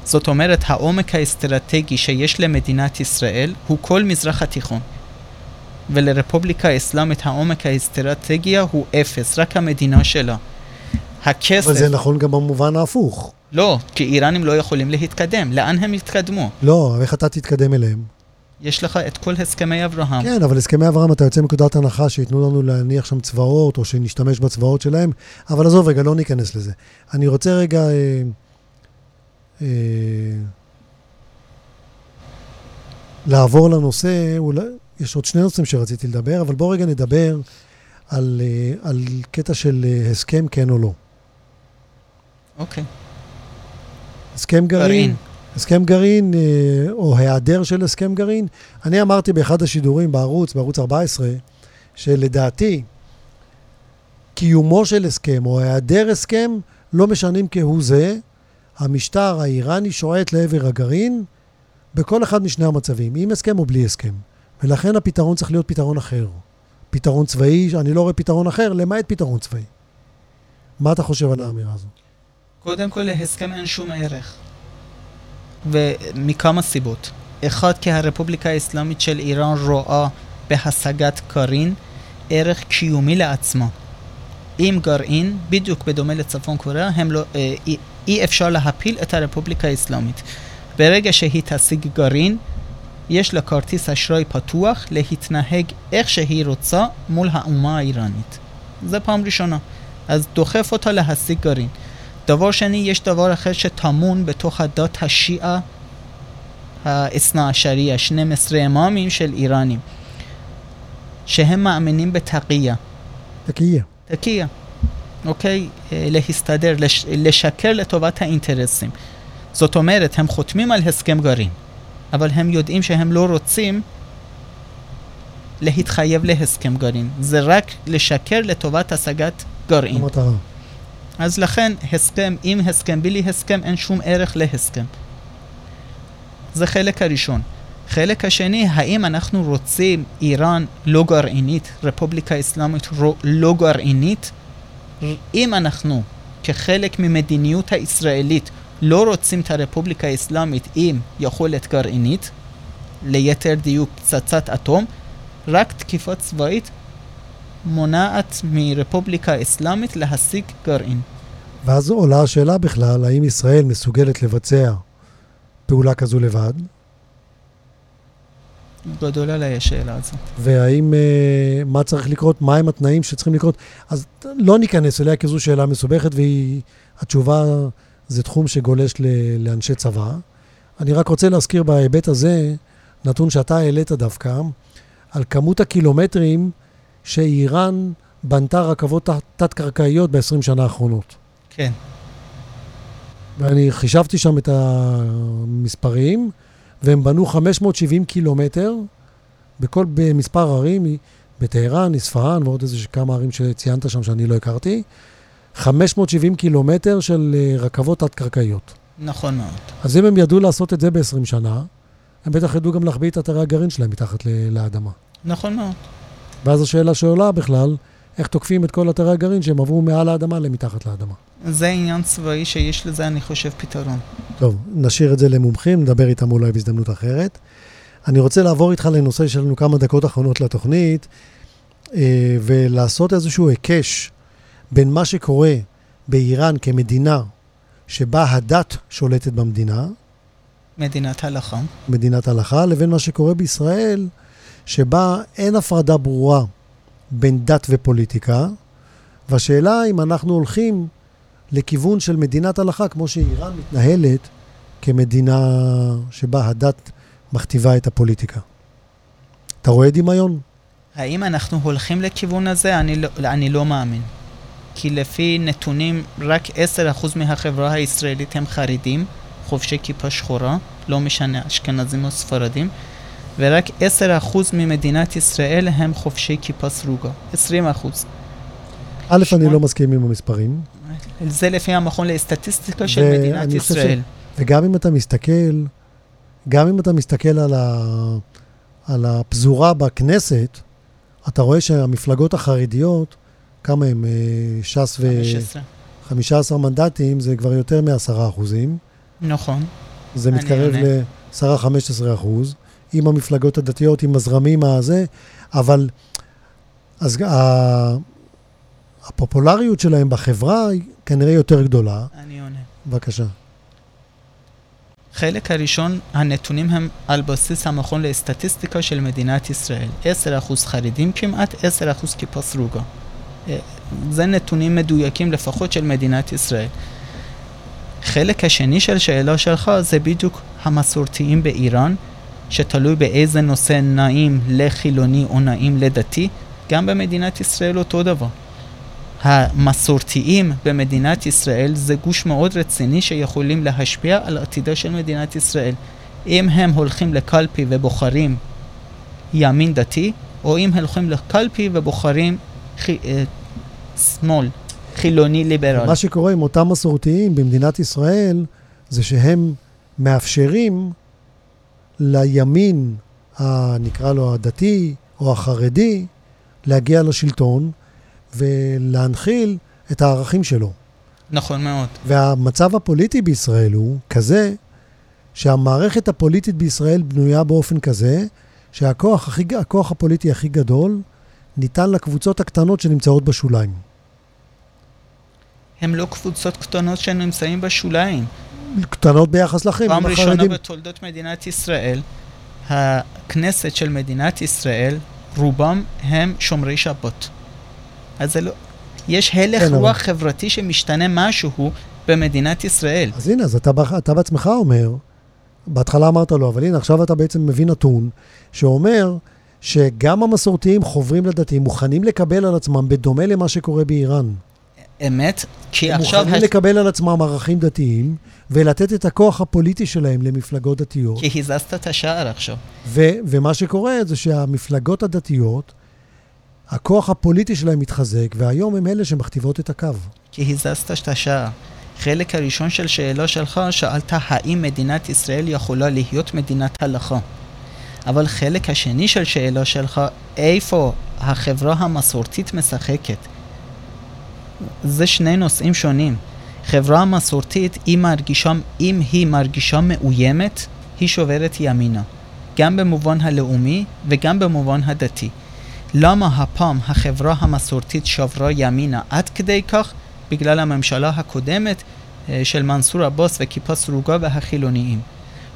S3: זאת אומרת, העומק האסטרטגי שיש למדינת ישראל הוא כל מזרח התיכון. ולרפובליקה האסלאמית העומק האסטרטגיה הוא אפס, רק המדינה שלה. הכסף...
S2: אבל זה נכון גם במובן ההפוך.
S3: לא, כי איראנים לא יכולים להתקדם. לאן הם יתקדמו?
S2: לא, איך אתה תתקדם אליהם?
S3: יש לך את כל הסכמי אברהם.
S2: כן, אבל הסכמי אברהם, אתה יוצא מנקודת הנחה שייתנו לנו להניח שם צבאות, או שנשתמש בצבאות שלהם, אבל עזוב רגע, לא ניכנס לזה. אני רוצה רגע... אה, לעבור לנושא, אולי, יש עוד שני נושאים שרציתי לדבר, אבל בואו רגע נדבר על, אה, על קטע של אה, הסכם כן או לא.
S3: אוקיי.
S2: הסכם גרעין. הסכם גרעין, או היעדר של הסכם גרעין. אני אמרתי באחד השידורים בערוץ, בערוץ 14, שלדעתי, קיומו של הסכם או היעדר הסכם לא משנים כהוא זה. המשטר האיראני שועט לעבר הגרעין בכל אחד משני המצבים, עם הסכם או בלי הסכם. ולכן הפתרון צריך להיות פתרון אחר. פתרון צבאי, אני לא רואה פתרון אחר, למעט פתרון צבאי. מה אתה חושב על האמירה הזאת?
S3: קודם כל, להסכם אין שום ערך. ומכמה סיבות. אחד, כי הרפובליקה האסלאמית של איראן רואה בהשגת קרין ערך קיומי לעצמה. עם גרעין, בדיוק בדומה לצפון קוריאה, הם לא, אה, אי, אפשר להפיל את הרפובליקה האסלאמית. ברגע שהיא תשיג גרעין, יש לה כרטיס אשראי פתוח להתנהג איך שהיא רוצה מול האומה האיראנית. זה פעם ראשונה. אז דוחף אותה להשיג גרעין. דבר שני, יש דבר אחר שטמון בתוך הדת השיעה האסנה השריעה, 12 אמאמים של איראנים, שהם מאמינים בתקייה.
S2: תקייה.
S3: תקייה, אוקיי? אה, להסתדר, לש, לשקר לטובת האינטרסים. זאת אומרת, הם חותמים על הסכם גרעין, אבל הם יודעים שהם לא רוצים להתחייב להסכם גרעין. זה רק לשקר לטובת השגת גרעין.
S2: המטרה.
S3: אז לכן, הסכם עם הסכם, בלי הסכם, אין שום ערך להסכם. זה חלק הראשון. חלק השני, האם אנחנו רוצים איראן לא גרעינית, רפובליקה אסלאמית לא גרעינית? אם אנחנו, כחלק ממדיניות הישראלית, לא רוצים את הרפובליקה האסלאמית עם יכולת גרעינית, ליתר דיוק פצצת אטום, רק תקיפה צבאית מונעת מרפובליקה אסלאמית להשיג גרעין.
S2: ואז עולה השאלה בכלל, האם ישראל מסוגלת לבצע פעולה כזו לבד?
S3: גדול עליי השאלה הזאת.
S2: והאם, אה, מה צריך לקרות, מהם התנאים שצריכים לקרות. אז לא ניכנס אליה, כי זו שאלה מסובכת, והתשובה זה תחום שגולש ל, לאנשי צבא. אני רק רוצה להזכיר בהיבט הזה, נתון שאתה העלית דווקא, על כמות הקילומטרים שאיראן בנתה רכבות תת-קרקעיות ב-20 שנה האחרונות.
S3: כן.
S2: ואני חישבתי שם את המספרים, והם בנו 570 קילומטר בכל, במספר ערים, בטהרן, אספהאן ועוד איזה כמה ערים שציינת שם שאני לא הכרתי. 570 קילומטר של אה, רכבות תת-קרקעיות.
S3: נכון מאוד.
S2: אז אם הם ידעו לעשות את זה ב-20 שנה, הם בטח ידעו גם להחביא את אתרי הגרעין שלהם מתחת לאדמה.
S3: נכון מאוד.
S2: ואז השאלה שעולה בכלל, איך תוקפים את כל אתרי הגרעין שהם עברו מעל האדמה למתחת לאדמה.
S3: זה עניין צבאי שיש לזה, אני חושב, פתרון.
S2: טוב, נשאיר את זה למומחים, נדבר איתם אולי בהזדמנות אחרת. אני רוצה לעבור איתך לנושא לנו כמה דקות אחרונות לתוכנית, אה, ולעשות איזשהו היקש בין מה שקורה באיראן כמדינה שבה הדת שולטת במדינה,
S3: מדינת הלכה.
S2: מדינת הלכה, לבין מה שקורה בישראל, שבה אין הפרדה ברורה בין דת ופוליטיקה, והשאלה אם אנחנו הולכים לכיוון של מדינת הלכה, כמו שאיראן מתנהלת כמדינה שבה הדת מכתיבה את הפוליטיקה. אתה רואה דמיון?
S3: האם אנחנו הולכים לכיוון הזה? אני לא, אני לא מאמין. כי לפי נתונים, רק 10% מהחברה הישראלית הם חרדים, חובשי כיפה שחורה, לא משנה אשכנזים או ספרדים, ורק 10% ממדינת ישראל הם חובשי כיפה סרוגה. 20%.
S2: א', אני לא מסכים עם המספרים.
S3: זה לפי המכון לסטטיסטיקה של מדינת ישראל.
S2: ש... וגם אם אתה מסתכל, גם אם אתה מסתכל על, ה... על הפזורה בכנסת, אתה רואה שהמפלגות החרדיות, כמה הם? אה, ש"ס ו... 15. 15 מנדטים, זה כבר יותר מ-10 אחוזים.
S3: נכון.
S2: זה מתקרב ל-10-15 אחוז, עם המפלגות הדתיות, עם הזרמים הזה, אבל אז ה... הפופולריות שלהם בחברה כנראה יותר גדולה.
S3: אני עונה.
S2: בבקשה.
S3: חלק הראשון, הנתונים הם על בסיס המכון לסטטיסטיקה של מדינת ישראל. 10% חרדים כמעט, 10% כיפה סרוגה. זה נתונים מדויקים לפחות של מדינת ישראל. חלק השני של שאלה שלך זה בדיוק המסורתיים באיראן, שתלוי באיזה נושא נעים לחילוני או נעים לדתי, גם במדינת ישראל אותו דבר. המסורתיים במדינת ישראל זה גוש מאוד רציני שיכולים להשפיע על עתידה של מדינת ישראל. אם הם הולכים לקלפי ובוחרים ימין דתי, או אם הולכים לקלפי ובוחרים חי... אה, שמאל, חילוני ליברל.
S2: מה שקורה עם אותם מסורתיים במדינת ישראל, זה שהם מאפשרים לימין, נקרא לו הדתי או החרדי, להגיע לשלטון, ולהנחיל את הערכים שלו.
S3: נכון מאוד.
S2: והמצב הפוליטי בישראל הוא כזה שהמערכת הפוליטית בישראל בנויה באופן כזה שהכוח הכי, הפוליטי הכי גדול ניתן לקבוצות הקטנות שנמצאות בשוליים.
S3: הם לא קבוצות קטנות שנמצאים בשוליים.
S2: קטנות ביחס לאחרים,
S3: פעם ראשונה בתולדות מדינת ישראל, הכנסת של מדינת ישראל, רובם הם שומרי שבת. אז זה לא... יש הלך כן, רוח אבל... חברתי שמשתנה משהו במדינת ישראל.
S2: אז הנה, אז אתה, אתה בעצמך אומר, בהתחלה אמרת לו, אבל הנה, עכשיו אתה בעצם מביא נתון שאומר שגם המסורתיים חוברים לדתיים, מוכנים לקבל על עצמם, בדומה למה שקורה באיראן.
S3: אמת, כי
S2: הם
S3: עכשיו...
S2: הם מוכנים לקבל על עצמם ערכים דתיים ולתת את הכוח הפוליטי שלהם למפלגות דתיות.
S3: כי הזזת את השער עכשיו.
S2: ו- ומה שקורה זה שהמפלגות הדתיות, הכוח הפוליטי שלהם מתחזק, והיום הם אלה שמכתיבות את הקו.
S3: כי הזזת את השער. חלק הראשון של שאלה שלך, שאלת האם מדינת ישראל יכולה להיות מדינת הלכה. אבל חלק השני של שאלה שלך, איפה החברה המסורתית משחקת? זה שני נושאים שונים. חברה מסורתית, אם, מרגישה, אם היא מרגישה מאוימת, היא שוברת ימינה. גם במובן הלאומי וגם במובן הדתי. למה הפעם החברה המסורתית שברה ימינה עד כדי כך? בגלל הממשלה הקודמת אה, של מנסור עבאס וכיפה סרוגה והחילוניים.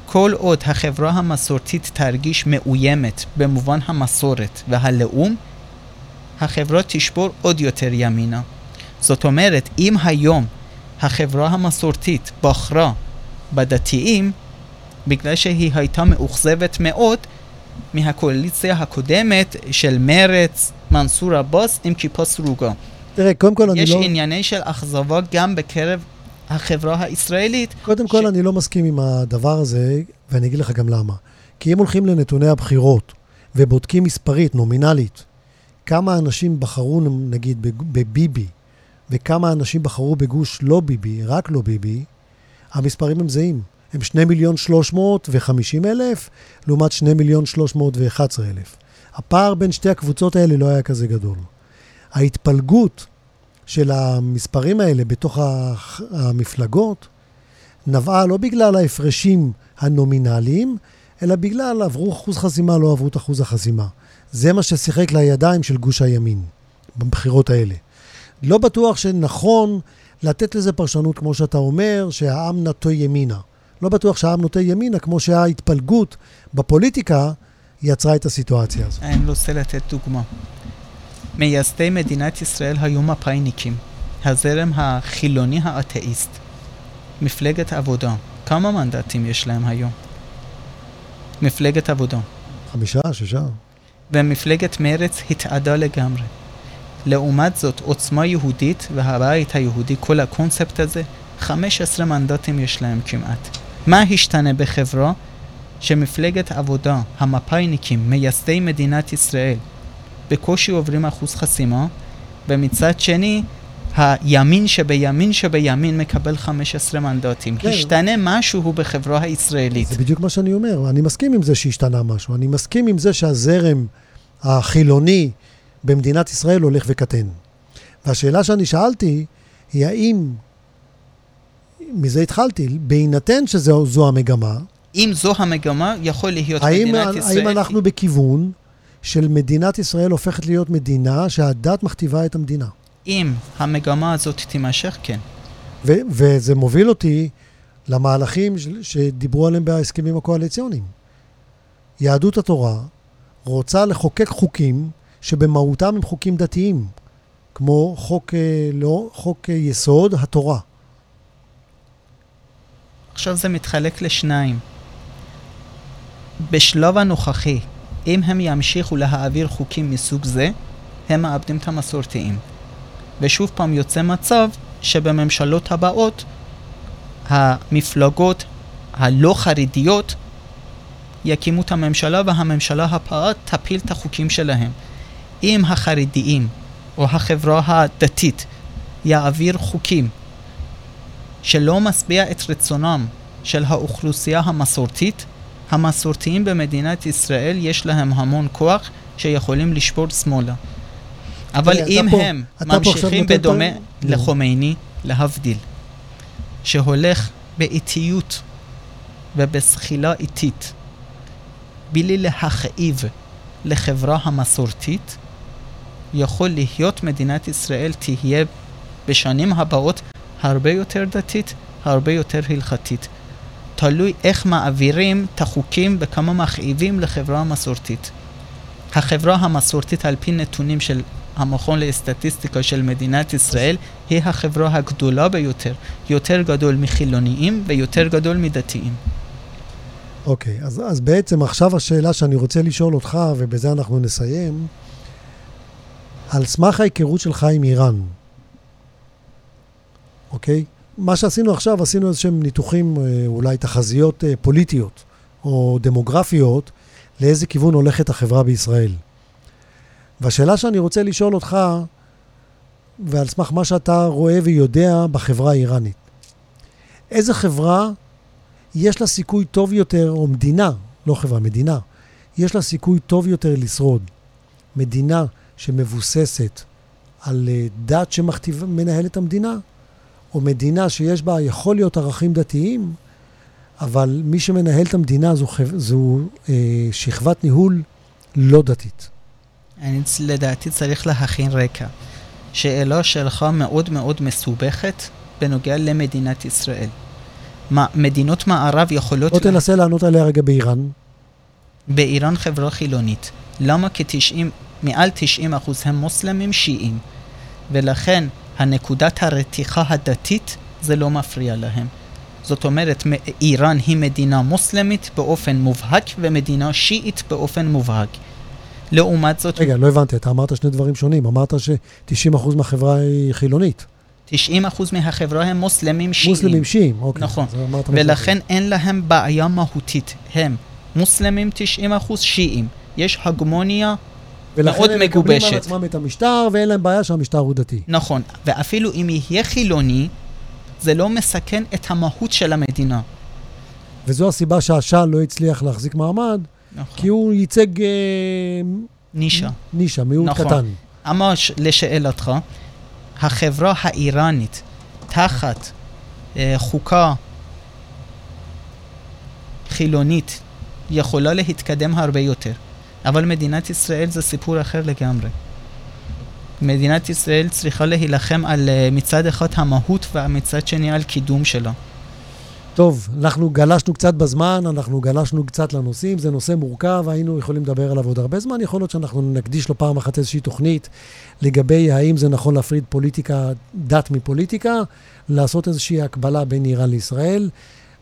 S3: כל עוד החברה המסורתית תרגיש מאוימת במובן המסורת והלאום, החברה תשבור עוד יותר ימינה. זאת אומרת, אם היום החברה המסורתית בחרה בדתיים, בגלל שהיא הייתה מאוכזבת מאוד מהקואליציה הקודמת של מרץ, מנסור עבאס עם כיפה סרוגה.
S2: תראה, קודם כל אני לא...
S3: יש ענייני של אכזבה גם בקרב החברה הישראלית.
S2: קודם ש... כל אני לא מסכים עם הדבר הזה, ואני אגיד לך גם למה. כי אם הולכים לנתוני הבחירות ובודקים מספרית, נומינלית, כמה אנשים בחרו נגיד בביבי וכמה אנשים בחרו בגוש לא ביבי, רק לא ביבי, המספרים הם זהים. הם 2 מיליון 350 אלף, לעומת 2 מיליון 311 אלף. הפער בין שתי הקבוצות האלה לא היה כזה גדול. ההתפלגות של המספרים האלה בתוך המפלגות נבעה לא בגלל ההפרשים הנומינליים, אלא בגלל עברו אחוז חסימה, לא עברו את אחוז החסימה. זה מה ששיחק לידיים של גוש הימין בבחירות האלה. לא בטוח שנכון לתת לזה פרשנות, כמו שאתה אומר, שהעם נטוי ימינה. לא בטוח שהעם נוטה ימינה, כמו שההתפלגות בפוליטיקה יצרה את הסיטואציה הזאת.
S3: אני רוצה לתת דוגמה. מייסדי מדינת ישראל היו מפאיניקים, הזרם החילוני האתאיסט. מפלגת עבודה, כמה מנדטים יש להם היום? מפלגת עבודה.
S2: חמישה, שישה.
S3: ומפלגת מרץ התאדה לגמרי. לעומת זאת, עוצמה יהודית והבית היהודי, כל הקונספט הזה, 15 מנדטים יש להם כמעט. מה השתנה בחברה? שמפלגת עבודה, המפאיניקים, מייסדי מדינת ישראל, בקושי עוברים אחוז חסימה, ומצד שני, הימין שבימין שבימין מקבל 15 מנדטים. כן. השתנה משהו בחברה הישראלית.
S2: זה בדיוק מה שאני אומר. אני מסכים עם זה שהשתנה משהו. אני מסכים עם זה שהזרם החילוני במדינת ישראל הולך וקטן. והשאלה שאני שאלתי היא האם, מזה התחלתי, בהינתן שזו המגמה,
S3: אם זו המגמה, יכול להיות האם, מדינת ישראל...
S2: האם אנחנו בכיוון של מדינת ישראל הופכת להיות מדינה שהדת מכתיבה את המדינה?
S3: אם המגמה הזאת תימשך, כן.
S2: ו- וזה מוביל אותי למהלכים שדיברו עליהם בהסכמים הקואליציוניים. יהדות התורה רוצה לחוקק חוקים שבמהותם הם חוקים דתיים, כמו חוק, אה, לא, חוק אה, יסוד התורה.
S3: עכשיו זה מתחלק לשניים. בשלב הנוכחי, אם הם ימשיכו להעביר חוקים מסוג זה, הם מאבדים את המסורתיים. ושוב פעם יוצא מצב שבממשלות הבאות המפלגות הלא חרדיות יקימו את הממשלה והממשלה הבאה תפיל את החוקים שלהם. אם החרדיים או החברה הדתית יעביר חוקים שלא משביע את רצונם של האוכלוסייה המסורתית, המסורתיים במדינת ישראל יש להם המון כוח שיכולים לשבור שמאלה. אבל אם פה, הם ממשיכים בדומה לחומייני, להבדיל, שהולך באיטיות ובזחילה איטית, בלי להכאיב לחברה המסורתית, יכול להיות מדינת ישראל תהיה בשנים הבאות הרבה יותר דתית, הרבה יותר הלכתית. תלוי איך מעבירים את החוקים וכמה מכאיבים לחברה המסורתית. החברה המסורתית על פי נתונים של המכון לסטטיסטיקה של מדינת ישראל היא החברה הגדולה ביותר, יותר גדול מחילוניים ויותר גדול מדתיים.
S2: אוקיי, okay, אז, אז בעצם עכשיו השאלה שאני רוצה לשאול אותך, ובזה אנחנו נסיים, על סמך ההיכרות שלך עם איראן, אוקיי? מה שעשינו עכשיו, עשינו איזשהם ניתוחים, אה, אולי תחזיות אה, פוליטיות או דמוגרפיות, לאיזה כיוון הולכת החברה בישראל. והשאלה שאני רוצה לשאול אותך, ועל סמך מה שאתה רואה ויודע בחברה האיראנית, איזה חברה יש לה סיכוי טוב יותר, או מדינה, לא חברה, מדינה, יש לה סיכוי טוב יותר לשרוד. מדינה שמבוססת על אה, דת שמנהל את המדינה, או מדינה שיש בה, יכול להיות ערכים דתיים, אבל מי שמנהל את המדינה זו, זו אה, שכבת ניהול לא דתית.
S3: אני לדעתי צריך להכין רקע. שאלה שלך מאוד מאוד מסובכת בנוגע למדינת ישראל. מה, מדינות מערב יכולות...
S2: בוא תנסה לענות עליה רגע באיראן.
S3: באיראן חברה חילונית. למה? כי 90, מעל 90 אחוז הם מוסלמים שיעים. ולכן הנקודת הרתיחה הדתית זה לא מפריע להם. זאת אומרת, איראן היא מדינה מוסלמית באופן מובהק ומדינה שיעית באופן מובהק. לעומת זאת...
S2: רגע, לא הבנתי, אתה אמרת שני דברים שונים. אמרת ש-90% מהחברה היא חילונית.
S3: 90% מהחברה הם מוסלמים שיעים.
S2: מוסלמים שיעים, אוקיי.
S3: נכון. ולכן אין להם בעיה מהותית. הם מוסלמים 90% שיעים. יש הגמוניה מאוד מגובשת. ולכן הם מקבלים
S2: על עצמם את המשטר, ואין להם בעיה שהמשטר הוא דתי.
S3: נכון, ואפילו אם יהיה חילוני, זה לא מסכן את המהות של המדינה.
S2: וזו הסיבה שהשאה לא הצליח להחזיק מעמד, נכון. כי הוא ייצג... אה,
S3: נישה.
S2: נישה, מיעוט נכון. קטן.
S3: אמר לשאלתך, החברה האיראנית תחת אה, חוקה חילונית יכולה להתקדם הרבה יותר. אבל מדינת ישראל זה סיפור אחר לגמרי. מדינת ישראל צריכה להילחם על אה, מצד אחד המהות ומצד שני על קידום שלה.
S2: טוב, אנחנו גלשנו קצת בזמן, אנחנו גלשנו קצת לנושאים, זה נושא מורכב, היינו יכולים לדבר עליו עוד הרבה זמן, יכול להיות שאנחנו נקדיש לו פעם אחת איזושהי תוכנית לגבי האם זה נכון להפריד פוליטיקה, דת מפוליטיקה, לעשות איזושהי הקבלה בין איראן לישראל.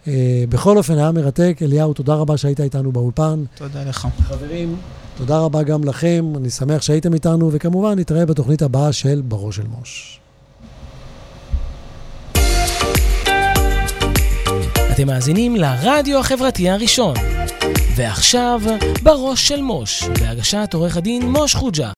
S2: Uh, בכל אופן, היה מרתק. אליהו, תודה רבה שהיית איתנו באולפן.
S3: תודה לך.
S2: חברים, תודה רבה גם לכם, אני שמח שהייתם איתנו, וכמובן נתראה בתוכנית הבאה של בראש של מוש.
S1: אתם מאזינים לרדיו החברתי הראשון. ועכשיו, בראש של מוש, בהגשת עורך הדין מוש חוג'ה.